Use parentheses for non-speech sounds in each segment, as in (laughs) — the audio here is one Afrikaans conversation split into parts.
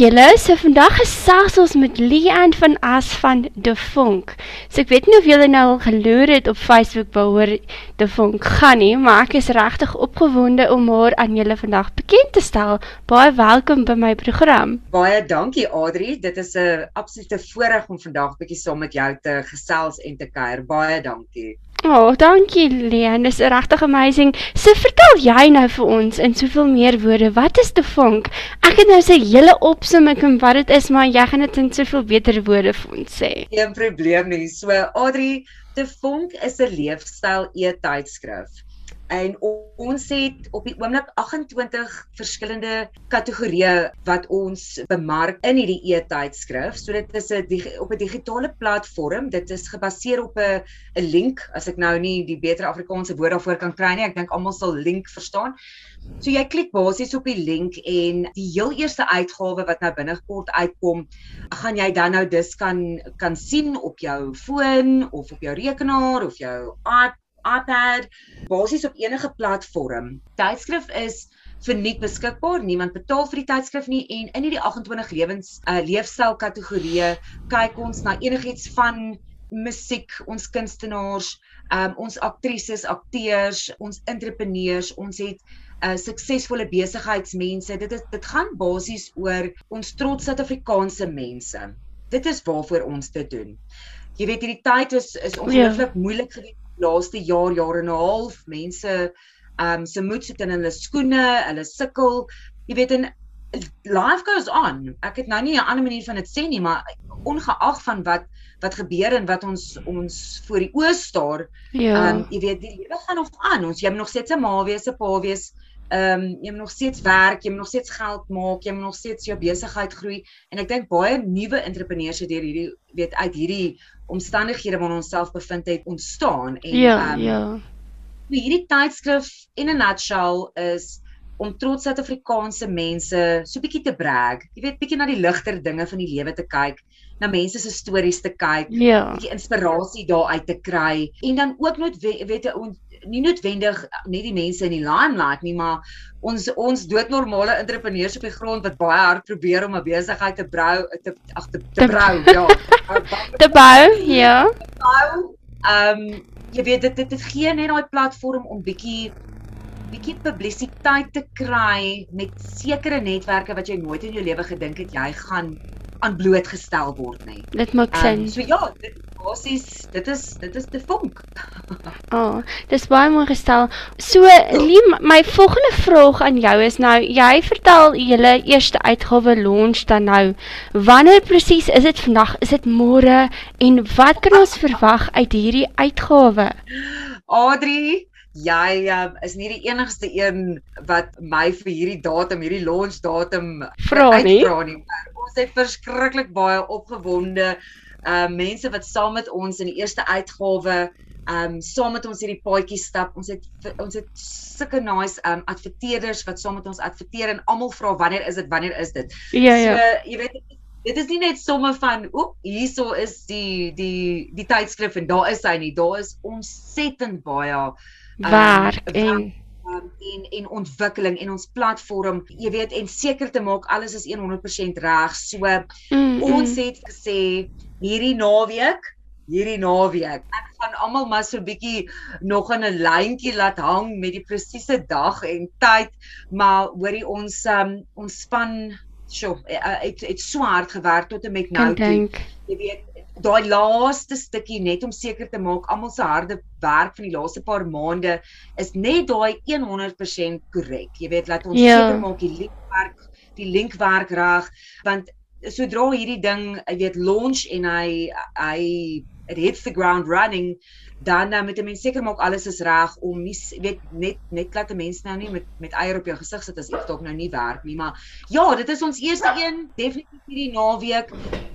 julle, so vandag gesels ons met Leanne van As van De Vonk. So ek weet nie of julle nou al geloer het op Facebook waaroor De Vonk gaan nie, maar ek is regtig opgewonde om haar aan julle vandag bekend te stel. Baie welkom by my program. Baie dankie Adri, dit is 'n absolute voorreg om vandag bietjie saam met jou te gesels en te kuier. Baie dankie. Oh, dankie Leon, dis regtig amazing. So vertel jy nou vir ons in soveel meer woorde, wat is te vonk? Ek het nou sê hele opsomming van wat dit is, maar jy gaan dit in soveel beter woorde vir ons sê. Geen probleem nie. So Adri, te vonk is 'n leefstyl e-tydskrif. En ons het op die oomblik 28 verskillende kategorieë wat ons bemark in hierdie e-tydskrif. So dit is 'n op 'n digitale platform. Dit is gebaseer op 'n 'n link, as ek nou nie die beter Afrikaanse woord daarvoor kan kry nie. Ek dink almal sal link verstaan. So jy klik basies op die link en die heel eerste uitgawe wat nou binnekort uitkom, gaan jy dan nou dus kan kan sien op jou foon of op jou rekenaar of jou iPad iPad, basies op enige platform. Tydskrif is verniet beskikbaar. Niemand betaal vir die tydskrif nie en in hierdie 28 lewens uh, leefstyl kategorieë kyk ons na enigiets van musiek, ons kunstenaars, um, ons aktrises, akteurs, ons entrepreneurs, ons het uh suksesvolle besigheidsmense. Dit is dit gaan basies oor ons trots Suid-Afrikaanse mense. Dit is waarvoor ons dit doen. Jy weet hierdie tyd is is ongelooflik ja. moeilik geweest laaste jaar jaar en 'n half mense ehm um, se moed sit in hulle skoene, hulle sukkel. Jy weet en life goes on. Ek het nou nie 'n ander manier van dit sê nie, maar ongeag van wat wat gebeur en wat ons ons voor die oë staar. Ja. Ehm um, jy weet die lewe gaan nog aan. Ons jy moet nog steeds 'n ma wees, 'n pa wees. Ehm um, jy moet nog steeds werk, jy moet nog steeds geld maak, jy moet nog steeds jou besigheid groei en ek dink baie nuwe entrepreneurs het deur hierdie weet uit hierdie omstandighede waarin ons self bevind het ontstaan en ja, um, ja. hierdie tydskrif in 'n nutshell is om trots Suid-Afrikaanse mense so bietjie te brag. Jy weet bietjie na die ligter dinge van die lewe te kyk, na mense se stories te kyk, ja. bietjie inspirasie daaruit te kry en dan ook net weet jy nie noodwendig net die mense in die limelight nie, maar ons ons doodnormale entrepreneurs op die grond wat baie hard probeer om 'n besigheid te brou te ag te, te brou, (laughs) ja. te bou, ja. Bou. Ehm um, jy weet dit dit gee net daai platform om bietjie bietjie publisiteit te kry met sekere netwerke wat jy nooit in jou lewe gedink het jy gaan aan blootgestel word nie. Dit maak um, sin. So ja, dit basies dit is dit is te vonk. (laughs) oh, dis baie mooi gestel. So Lee, my volgende vraag aan jou is nou jy vertel julle eerste uitgawe launch dan nou. Wanneer presies is dit vandag? Is dit môre en wat kan ons verwag uit hierdie uitgawe? Adri Jy um, is nie die enigste een wat my vir hierdie datum, hierdie launch datum vra nie. nie. Ons het verskriklik baie opgewonde uh mense wat saam met ons in die eerste uitgawe um saam met ons hierdie paadjie stap. Ons het ons het sulke nice um adverteerders wat saam met ons adverteer en almal vra wanneer is dit? Wanneer is dit? Ja ja. So jy weet dit is nie net somme van oep hierso is die die die tydskrif en daar is hy nie. Daar is ontsettend baie werk um, en um, en en ontwikkeling en ons platform, jy weet, en seker te maak alles is 100% reg. So mm, ons mm. het gesê hierdie naweek hierdie naweek. Ek gaan almal maar so 'n bietjie nog in 'n lyntjie laat hang met die presiese dag en tyd, maar hoorie ons um, ons span sjoe, het het swaar gewerk tot en met nou toe. Jy weet, daai laaste stukkie net om seker te maak almal se harde werk van die laaste paar maande is net daai 100% korrek. Jy weet, laat ons ja. seker maak die linkwerk, die linkwerk reg, want sodra hierdie ding, jy weet, launch en hy hy it hits the ground running, dan uh, moet 'n mens seker maak alles is reg om nie weet net net laat 'n mens nou nie met met eier op jou gesig sit as iets dalk nou nie werk nie, maar ja, dit is ons eerste een definitief hierdie naweek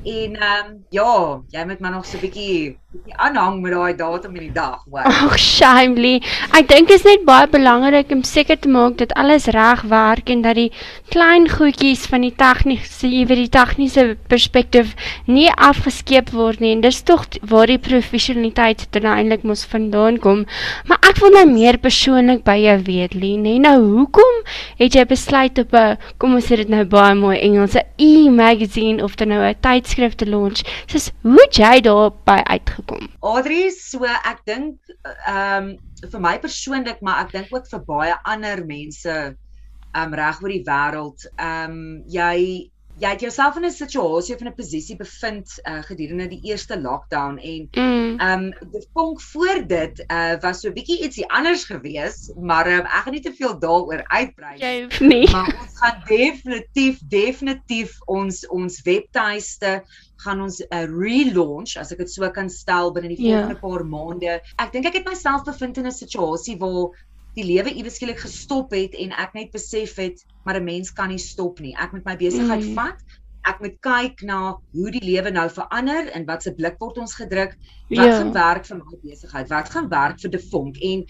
En ehm um, ja, jy moet maar nog so 'n bietjie aanhang met daai datum in die dag, hoor. Ag, shamely. Ek dink dit is net baie belangrik om seker te maak dat alles reg werk en dat die klein goedjies van die tegniese, jy weet die tegniese perspektief nie afgeskeep word nie. En dis tog waar die professionaliteit uiteindelik mos vandaan kom. Maar ek wil nou meer persoonlik by jou weet, Lee, nee. Nou, hoekom het jy besluit op 'n kom ons sê dit nou baie mooi Engelse e-magazine of dan nou 'n tydskrif te launch? Soos hoe het jy daarby uitgekom? gekom? Adri, so ek dink ehm um, vir my persoonlik, maar ek dink ook vir baie ander mense ehm um, reg oor die wêreld, ehm um, jy jy het jouself in 'n situasie of in 'n posisie bevind uh, gedurende die eerste lockdown en mm. ehm mm. um, die vonk voor dit uh, was so bietjie ietsie anders gewees, maar um, ek gaan nie te veel daaroor uitbrei nie. nie. Maar ons gaan definitief definitief ons ons webtuiste gaan ons 'n uh, relaunch as ek dit so kan stel binne die ja. volgende yeah. paar maande. Ek dink ek het myself bevind in 'n situasie waar die lewe iewes skielik gestop het en ek net besef het maar 'n mens kan nie stop nie. Ek moet my besigheid mm. vat. Ek moet kyk na hoe die lewe nou verander en wat se blik word ons gedruk. Wat ja. gaan werk vir my besigheid? Wat gaan werk vir Devonk? En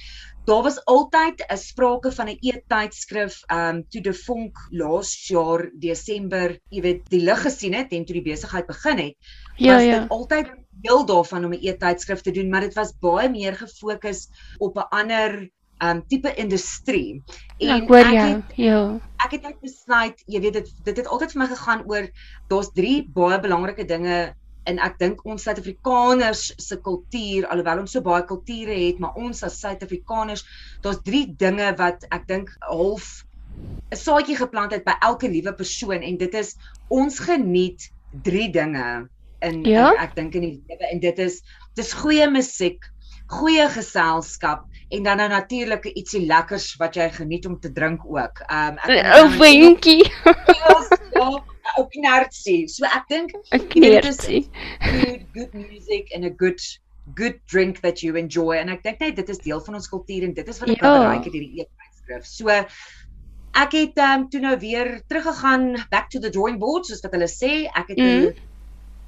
daar was altyd 'n sprake van 'n e-tydskrif um toe Devonk laas jaar Desember, jy weet, die lig gesien het en toe die besigheid begin het. Ja, was ja. dit altyd deel daarvan om 'n e-tydskrif te doen, maar dit was baie meer gefokus op 'n ander um tipe industrie. En ek hoor jou. Ja. Ek het net besluit, jy weet dit dit het altyd vir my gegaan oor daar's drie baie belangrike dinge en ek dink ons Suid-Afrikaners se kultuur alhoewel ons so baie kulture het, maar ons as Suid-Afrikaners, daar's drie dinge wat ek dink half 'n saadjie geplant het by elke liewe persoon en dit is ons geniet drie dinge in, ja? in ek dink in die lewe en dit is dis goeie musiek, goeie geselskap en dan nou natuurlik ietsie lekkers wat jy geniet om te drink ook. Um ek ou windjie. Ja, ook knertsie. So ek dink knertsie. Good, good music and a good good drink that you enjoy en ek dink net dit is deel van ons kultuur en dit is wat ek ja. bereik het hierdie eetwysskrif. So ek het um toe nou weer teruggegaan back to the drawing board soos wat hulle sê. Ek het mm.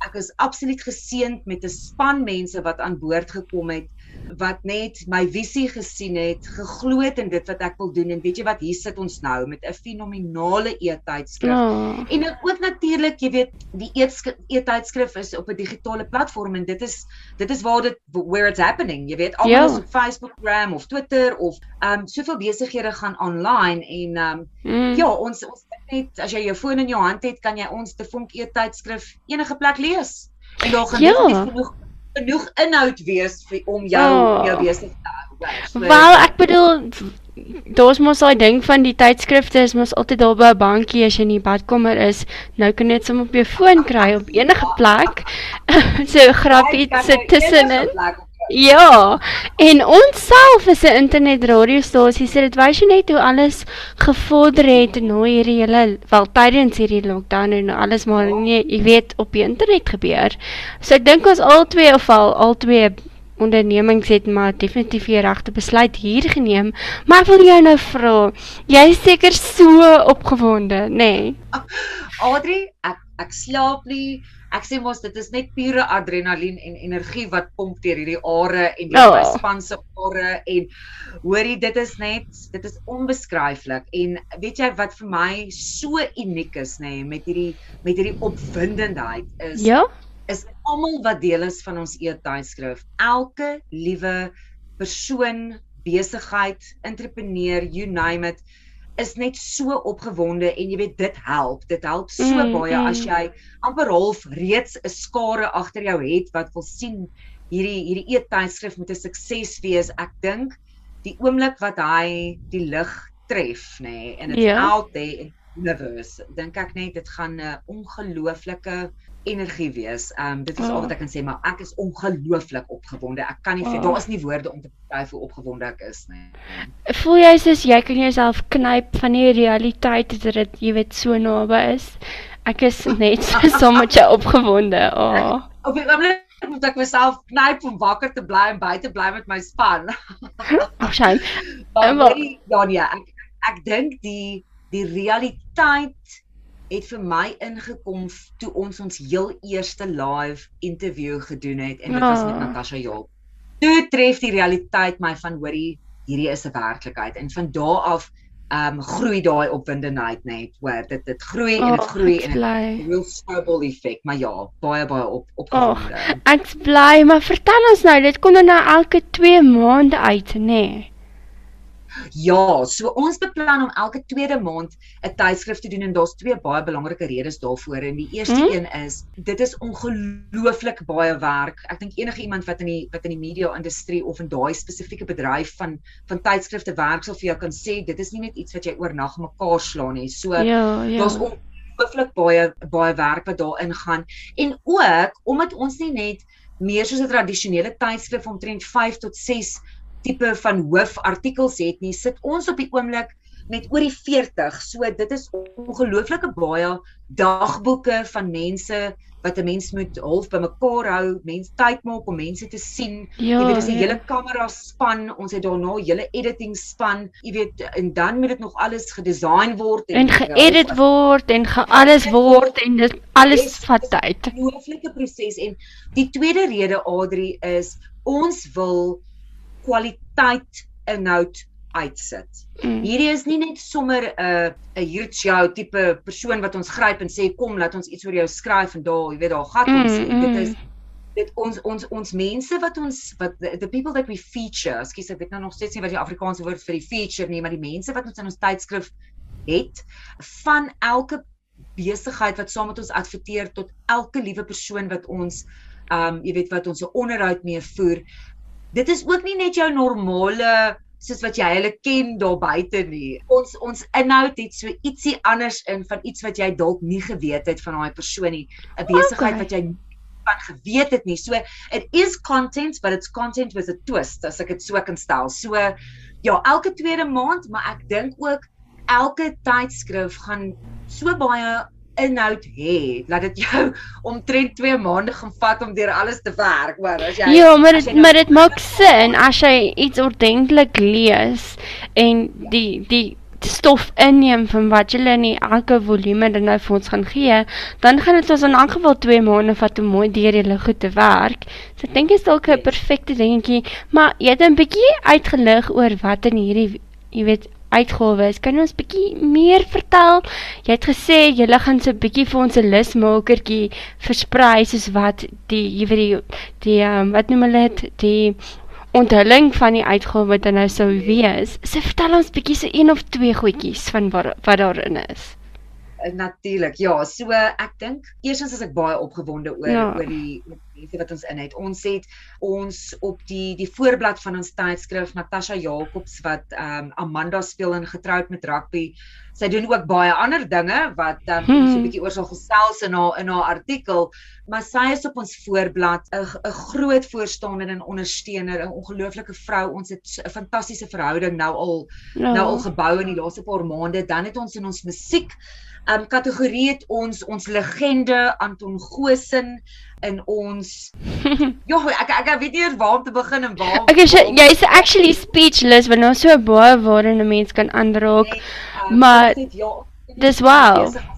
ek is absoluut geseënd met 'n span mense wat aan boord gekom het wat net my visie gesien het, geglo het in dit wat ek wil doen en weet jy wat hier sit ons nou met 'n fenominale e-tydskrif. Oh. En ook natuurlik, jy weet, die e-tydskrif is op 'n digitale platform en dit is dit is waar dit where it's happening. Jy weet, almal yeah. Ja. is op Facebook, Gram of Twitter of um soveel besighede gaan online en um mm. ja, ons ons net as jy jou foon in jou hand het, kan jy ons te vonk e-tydskrif enige plek lees. En daar gaan. Ja. genoeg genoeg inhoud wees vir om jou oh. jou besig te hou. So, Wel, ek bedoel daar's mos daai ding van die tydskrifte is mos altyd daar by 'n bankie as jy in die badkamer is. Nou kan jy dit sommer op jou foon kry op enige plek. (laughs) so grappie sit tussenin. Ja, en ons self is 'n internetradiostasie, so dit wys jy net hoe alles gevorder het hoe hierdie hele wel tydens hierdie lockdown en alles maar nee, jy weet op die internet gebeur. So ek dink ons al twee of al al twee ondernemings het maar definitief die regte besluit hier geneem. Maar ek wil jou nou vra, jy is seker so opgewonde, nê? Nee. Adri, ek ek slaap nie ek sê mos dit is net pure adrenalien en energie wat pomp deur hierdie are en die oh. span se are en hoorie dit is net dit is onbeskryflik. En weet jy wat vir my so uniek is nê nee, met hierdie met hierdie opwindendheid is ja. is almal wat deel is van ons e-tydskrif elke liewe persoon besigheid entrepreneur you name it is net so opgewonde en jy weet dit help. Dit help so mm, baie mm. as jy amper half reeds 'n skare agter jou het wat wil sien hierdie hierdie e-tydskrif moet 'n sukses wees. Ek dink die oomblik wat hy die lig tref, nê, nee, en it's yeah. Ja. out there in universe, dink ek net dit gaan 'n ongelooflike energie wees. Um, dit is oh. al wat ek kan sê, maar ek is ongelooflik opgewonde. Ek kan nie oh. daar is nie woorde om te beskryf hoe opgewonde ek is nie. Voel jy soos jy kan jouself knyp van die realiteit dat dit jy weet so naby is? Ek is net so (laughs) sommer opgewonde. Oh. Op die oomblik moet ek myself knyp om wakker te bly en buite bly met my span. Ag, skyn. Ja, nee, ek ek dink die die realiteit het vir my ingekom toe ons ons heel eerste live interview gedoen het en dit was met Ah. Natasha Job. Toe tref die realiteit my van hoorie hierdie is 'n werklikheid en van daardie af ehm um, groei daai opwindendheid net hoor dit dit groei en dit Oh, groei en dit real snowball effek maar ja baie baie op Oh, opgewonde. ek's bly, maar vertel ons nou, dit kom dan nou elke 2 maande uit, nê? Nee. Ja, so ons beplan om elke tweede maand 'n tydskrif te doen en daar's twee baie belangrike redes daarvoor. En die eerste Mhm. een is dit is ongelooflik baie werk. Ek dink enige iemand wat in die wat in die media industrie of in daai spesifieke bedryf van van tydskrifte werk sal vir jou kan sê dit is nie net iets wat jy oornag mekaar slaan nie. So Ja, ja. daar's ongelooflik baie baie werk wat daarin gaan en ook omdat ons nie net meer soos 'n tradisionele tydskrif omtrent 5 tot 6 tipe van hoofartikels het nie, sit ons op die oomblik met oor die 40. So dit is ongelooflike baie dagboeke van mense wat 'n mens moet half bymekaar hou, mense tyd maak om mense te sien. ja, jy weet dis 'n ja. hele kamera span, ons het daarna 'n hele editing span. Jy weet en dan moet dit nog alles gedesign word en geëdit word en ge alles word en dit alles vat tyd. ongelooflike proses en die tweede rede Adri is ons wil kwaliteit inhoud uitsit. Mm. Hierdie is nie net sommer 'n uh, 'n here's jou tipe persoon wat ons gryp en sê kom laat ons iets oor jou skryf en daar, jy weet daar gat ons. Mm, Mm, dit is dit ons ons ons mense wat ons wat the, the people that we feature, ekskuus ek weet nou nog steeds nie wat die Afrikaanse woord vir die feature nie, maar die mense wat ons in ons tydskrif het van elke besigheid wat saam met ons adverteer tot elke liewe persoon wat ons um jy weet wat ons 'n onderhoud mee voer. Dit is ook nie net jou normale soos wat jy hulle ken daar buite nie. Ons ons inhoud het so ietsie anders in van iets wat jy dalk nie geweet het van daai persoon nie. 'n Besigheid Okay. wat jy van geweet het nie. So it is content but it's content with a twist as ek dit so kan stel. So ja, elke tweede maand, maar ek dink ook elke tydskrif gaan so baie inhoud hê dat dit jou (laughs) omtrent 2 maande gaan vat om deur alles te werk, hoor, as jy Ja, maar dit nou- maar dit maak sin as jy iets ordentlik lees en die die stof inneem van wat julle in elke volume dan nou vir ons gaan gee, dan gaan dit ons in elk geval 2 maande vat om mooi deur julle goed te werk. So ek dink is dalk 'n perfekte dingetjie, maar jy het 'n bietjie uitgelig oor wat in hierdie jy weet uitgawe is. Kan jy ons bietjie meer vertel? Jy het gesê jy gaan so 'n bietjie vir ons 'n lusmakertjie versprei soos wat die jy weet die die um, wat noem hulle dit die onthulling van die uitgawe dan nou sou wees. So vertel ons bietjie so een of twee goedjies van wat wat daarin is. Natuurlik. Ja, so ek dink eerstens is ek baie opgewonde oor Ja. oor die mense wat ons in het. Ons het ons op die die voorblad van ons tydskrif Natasha Jacobs wat ehm um, Amanda speel in getroud met rugby. Sy doen ook baie ander dinge wat ehm um, Hmm. so 'n bietjie oor sal gesels in haar in haar artikel, maar sy is op ons voorblad 'n 'n groot voorstander en ondersteuner, 'n ongelooflike vrou. Ons het 'n fantastiese verhouding nou al Ja. nou al gebou in die laaste paar maande. Dan het ons in ons musiek um kategorie het ons ons legende Anton Goosen in ons (laughs) ja ek ek, weet nie waar om te begin en waar Okay, so waar om- jy's actually speechless want ons so baie waarin 'n mens kan aanraak. Nee, um, maar het, ja, dis wow. besig-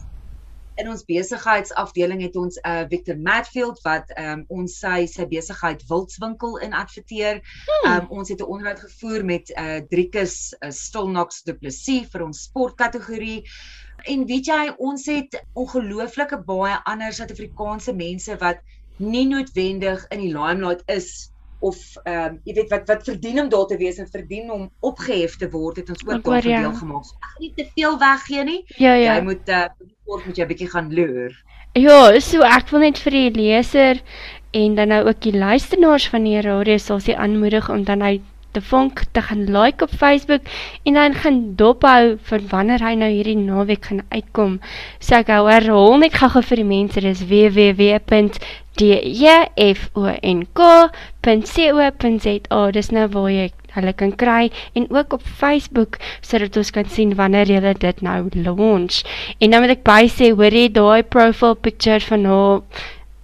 In ons besigheidsafdeling het ons uh Victor Matfield wat um ons sy sy besigheid Wildswinkel in adverteer. Hmm. Um ons het 'n onderhoud gevoer met uh Driekus uh, Stilnox Du Plessis vir ons sportkategorie. En weet jy, ons het ongelooflike baie ander Suid-Afrikaanse mense wat nie noodwendig in die limelight is of ehm um, jy weet wat wat verdien om daar te wees en verdien om opgehef te word het ons ook daarvan jou. deel gemaak. So, Ek nie te veel weggee nie. Ja, Jy ja. moet uh kort moet jy 'n bietjie gaan loer. Ja, so ek wil net vir die leser en dan nou ook die luisteraars van die radiostasie aanmoedig om dan nou te vonk te gaan like op Facebook en dan gaan dophou vir wanneer hy nou hierdie naweek gaan uitkom. So ek hou herhaal net gou-gou vir die mense, dis www.defunk.co.za. Dis nou waar jy hulle kan kry en ook op Facebook sodat ons kan sien wanneer jy dit nou launch. En dan moet ek by sê, hoor jy daai profile picture van haar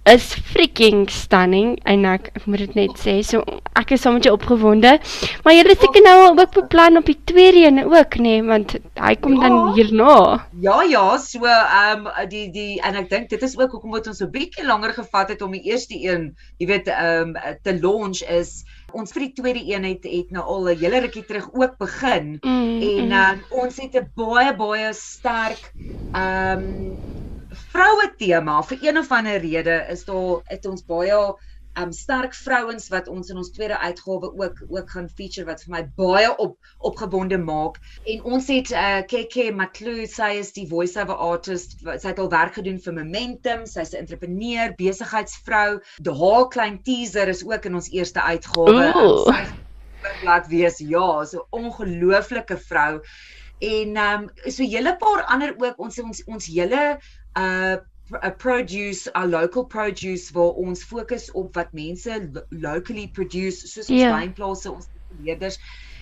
is freaking stunning en ek, ek moet dit net sê. So ek is sommer opgewonde. Maar het seker nou ook beplan op die tweede een ook, nê, nee, want hy kom ja. dan hierna. Ja, ja, so ehm um, die die en ek dink dit is ook hoekom wat ons so 'n bietjie langer gevat het om die eerste een, jy weet, ehm um, te launch is ons vir die tweede een het het nou al 'n hele rukkie terug ook begin mm, en mm. Um, ons het 'n baie baie sterk ehm um, vroue tema vir een of ander rede is daar het ons baie um sterk vrouens wat ons in ons tweede uitgawe ook ook gaan feature wat vir my baie op opgebonde maak. En ons het uh KK Maclou sy is die voice over artist sy het al werk gedoen vir Momentum sy's 'n entrepreneur besigheidsvrou. Die haar klein teaser is ook in ons eerste uitgawe. Laat wees. Ja so ongelooflike vrou en um so hele paar ander ook ons ons ons hele uh 'n produce our local produce waar ons fokus op wat mense locally produce soos ons yeah. Ja. wynplase ons leerders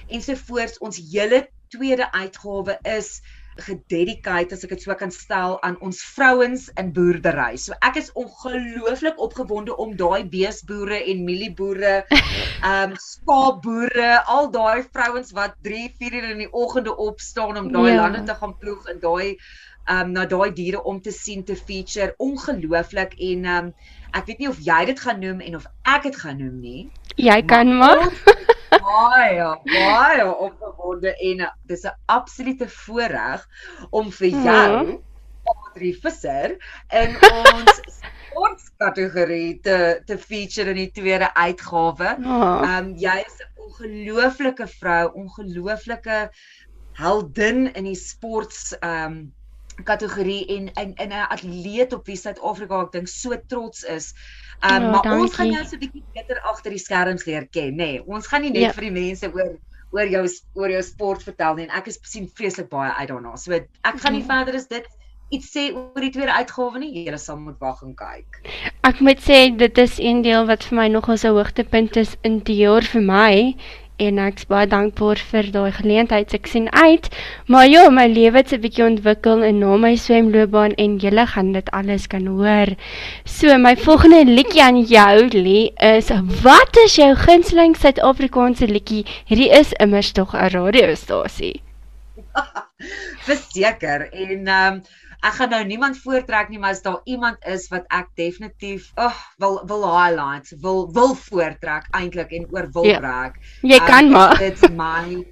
ensovoorts ons hele tweede uitgawe is gededicate as ek dit so kan stel aan ons vrouens in boerdery. So ek is ongelooflik opgewonde om daai beesboere en mielieboere, (laughs) ehm um, skaapboere, al daai vrouens wat 3, 4 uur in die oggende opstaan om daai yeah. Ja. lande te gaan ploeg en daai um na daai diere om te sien te feature ongelooflik en um ek weet nie of jy dit gaan noem en of ek dit gaan noem nie. Jy kan maar. Baie baie opgewonde en uh, dis 'n absolute voorreg om vir hmm. jou Audrey Visser in ons (laughs) sportkategorie te te feature in die tweede uitgawe. Um jy is 'n ongelooflike vrou, ongelooflike heldin in die sports um kategorie en in in 'n atleet op wie Suid-Afrika ek dink so trots is. Um oh, maar dankie. ons gaan jou so 'n bietjie beter agter die skerms leer ken, nê. Nee, ons gaan nie net ja. vir die mense oor oor jou oor jou sport vertel nie en ek is sien vreeslik baie uit daarna. So ek gaan nie mm. verder as dit iets sê oor die tweede uitgawe nie. Jy sal moet wag en kyk. Ek moet sê dit is een deel wat vir my nogal 'n hoogtepunt is in die jaar vir my en ek's baie dankbaar vir daai geleentheid. Ek sien uit. Maar ja, my lewe het 'n bietjie ontwikkel en na my swemloopbaan en julle gaan dit alles kan hoor. So my volgende liedjie aan jou lê is wat is jou gunsteling Suid-Afrikaanse liedjie? Hierdie is immers tog 'n radiostasie. (laughs) Verseker en ehm um, ek gaan nou niemand voortrek nie, maar as daar iemand is wat ek definitief oh, wil wil highlight, wil wil voortrek eintlik en oor wil trek. Ja. Jy um, kan maar. Dit's my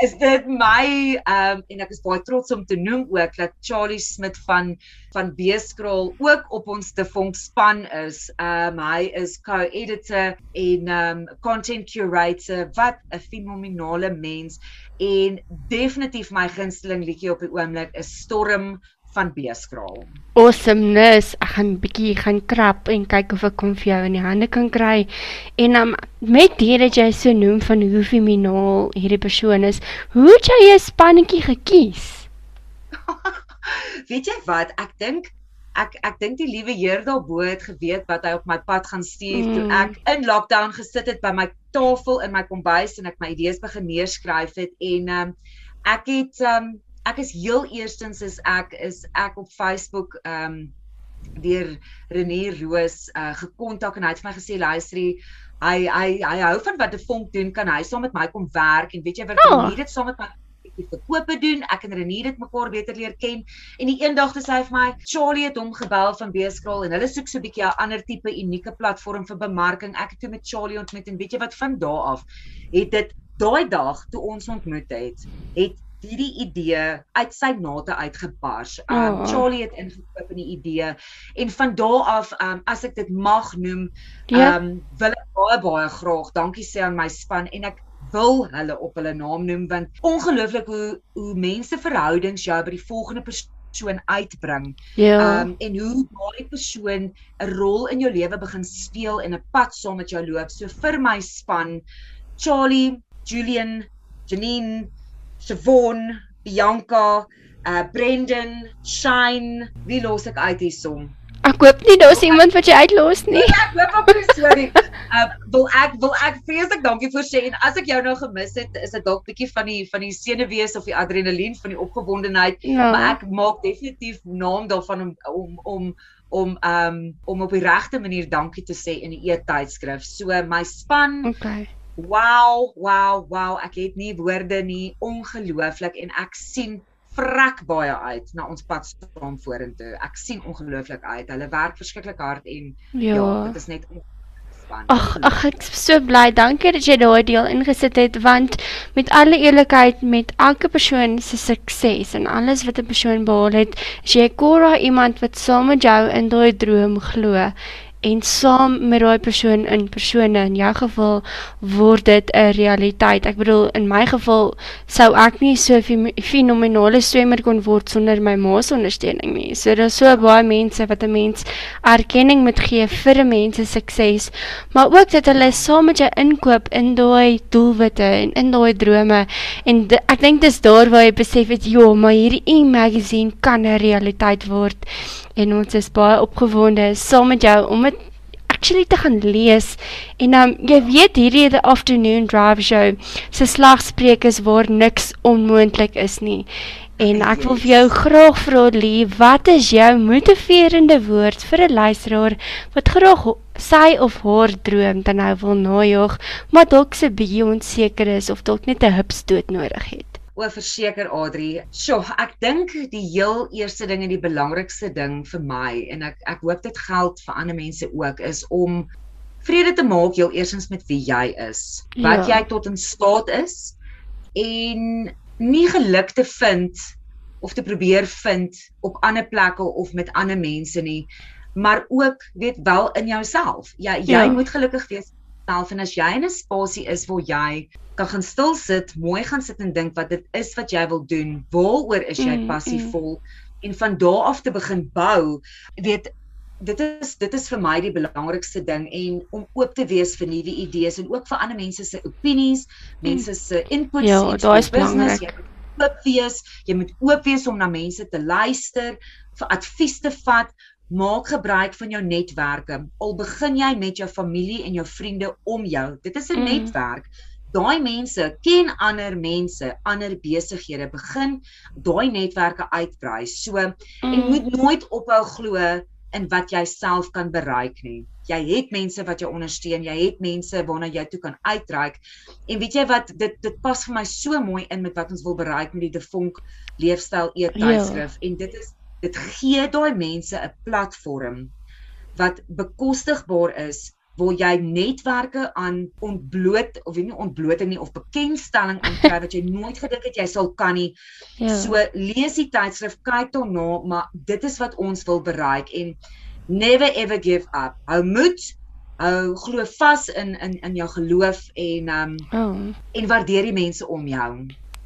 is dit my ehm um, en ek is baie trots om te noem ook dat Charlie Smit van van Beeskraal ook op ons te vonk span is. Ehm um, hy is co-editor en ehm um, content curator wat 'n fenominale mens en definitief my gunsteling liedjie op die oomblik is Storm van Beeskraal. Awesomeness. Ek gaan bietjie gaan krap en kyk of ek kom vir jou in die hande kan kry. En um, met dit dat jy so noem van hoe feminaal hierdie persoon is, hoe het jy 'n spannetjie gekies? (laughs) weet jy wat? Ek dink ek ek dink die liewe Heer daarbo het geweet wat hy op my pad gaan stuur mm. toe ek in lockdown gesit het by my tafel in my kombuis en ek my idees begin neerskryf het en um, ek het um, ek is heel eerstens is ek is ek op Facebook ehm um, deur René Roos uh, gekontak en hy het vir my gesê luister hy hy hy hou van wat 'n vonk doen kan hy saam met my kom werk en weet jy wat oh. dit saam met my verkope doen ek en René het mekaar beter leer ken en die eendag het hy vir my Charlie het hom gebel van Beeskraal en hulle soek so 'n bietjie 'n ander tipe unieke platform vir bemarking ek het toe met Charlie ontmoet en weet jy wat van daardie af het dit daai dag toe ons ontmoet het het hierdie idee uit sy nate uitgebars. Um oh. Charlie het ingekoop in die idee en van daardie af um as ek dit mag noem, ja. um wil ek baie baie graag dankie sê aan my span en ek wil hulle op hulle naam noem want ongelooflik hoe hoe mense verhoudings jou by die volgende persoon uitbring. Ja. Um en hoe daai persoon 'n rol in jou lewe begin speel en 'n pad saam met jou loop. So vir my span Charlie, Julian, Janine Siobhan, Bianca, uh Brendan, Shine, wie los ek uit hierson? Ek hoop nie daar's iemand wat jy uitlos nie. Ek hoop op sorry. (laughs) Uh wil ek wil ek vreeslik dankie vir sê en as ek jou nou gemis het, is dit dalk bietjie van die van die senuwees of die adrenalien van die opgewondenheid, ja. maar ek maak definitief naam daarvan om om om om um om op die regte manier dankie te sê in die e-tydskrif. So my span Okay. Wow, wow, wow, ek het nie woorde nie. Ongelooflik en ek sien vrek baie uit na ons pad saam vorentoe. Ek sien ongelooflik uit. Hulle werk verskriklik hard en ja, ja dit is net Ag, ag ek is so bly. Dankie dat jy daai deel ingesit het want met alle eerlikheid met elke persoon se sukses en alles wat 'n persoon behaal het, as jy kora iemand wat saam met jou in daai droom glo en saam met daai persoon in persone in jou geval word dit 'n realiteit. Ek bedoel in my geval sou ek nie so fenomenale swemmer kon word sonder my ma se ondersteuning nie. So daar's so baie mense wat 'n mens erkenning moet gee vir 'n mens se sukses, maar ook dat hulle saam met jou inkoop in daai doelwitte en in daai drome en ek dink dis daar waar jy besef het, "Jo, maar hierdie e-magazine kan 'n realiteit word." en ons is baie opgewonde saam met jou om actually te gaan lees en um, jy weet hierdie the afternoon drive show se slagspreuk is waar niks onmoontlik is nie. En ek wil vir jou graag vra Lee wat is jou motiverende woord vir 'n luisteraar wat graag sy of haar droom dan nou wil najag maar dalk se bietjie onseker is of dalk net 'n hupstoot nodig het O, verseker Adri. Sjoe, ek dink die heel eerste ding en die belangrikste ding vir my en ek ek hoop dit geld vir ander mense ook is om vrede te maak heel eersins met wie jy is. Wat ja. jy tot in staat is en nie geluk te vind of te probeer vind op ander plekke of met ander mense nie, maar ook weet wel in jouself. Ja, jy ja. moet gelukkig wees self en as jy in 'n spasie is waar jy kan gaan stil sit, mooi gaan sit en dink wat dit is wat jy wil doen, waaroor is jy mm, passievol mm. en van daar af te begin bou, weet dit is dit is vir my die belangrikste ding en om oop te wees vir nuwe idees en ook vir ander mense se opinies, mense se inputs. Ja, daai is belangrik. Jy moet oop wees, jy moet oop wees om na mense te luister, vir advies te vat. Maak gebruik van jou netwerke. Al begin jy met jou familie en jou vriende om jou. Dit is 'n mm. netwerk daai mense ken ander mense, ander besighede, begin daai netwerke uitbrei. So mm. en moet nooit ophou glo in wat jy self kan bereik nie. Jy het mense wat jou ondersteun, jy het mense waarna jy toe kan uitreik. En weet jy wat dit dit pas vir my so mooi in met wat ons wil bereik met die Devonk leefstyl eettydskrif ja. en dit is dit gee daai mense 'n platform wat bekostigbaar is waar jy netwerke aan ontbloot of nie ontbloting nie of bekendstelling aankry wat jy nooit gedink het jy sal kan nie. Ja. So lees die tydskrif, kyk daarna, maar dit is wat ons wil bereik en never ever give up. Hou moed, hou glo vas in in in jou geloof en um oh. en waardeer die mense om jou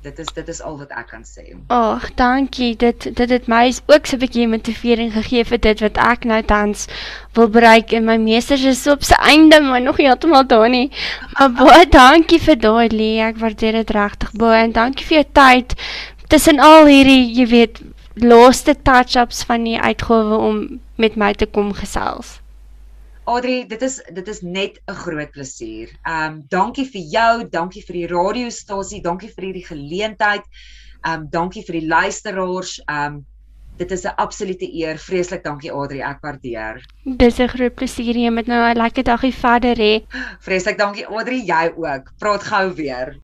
dit is dit is al wat ek kan sê. Ag, dankie. Dit dit het my ook so 'n bietjie motivering gegee vir dit wat ek nou tans wil bereik en my meesters is op sy einde, maar nog heeltemal daar nie. Maar baie dankie vir daai Lee. Ek waardeer dit regtig baie en dankie vir jou tyd tussen al hierdie, jy weet, laaste touch-ups van die uitgawe om met my te kom gesels. Adri, dit is dit is net 'n groot plesier. Ehm um, dankie vir jou, dankie vir die radiostasie, dankie vir hierdie geleentheid. Ehm um, dankie vir die luisteraars. Ehm um, dit is 'n absolute eer. Vreeslik dankie Adri, ek waardeer. Dis 'n groot plesier jy met nou 'n lekker dagie verder hê. Vreeslik dankie Adri, jy ook. Praat gou weer.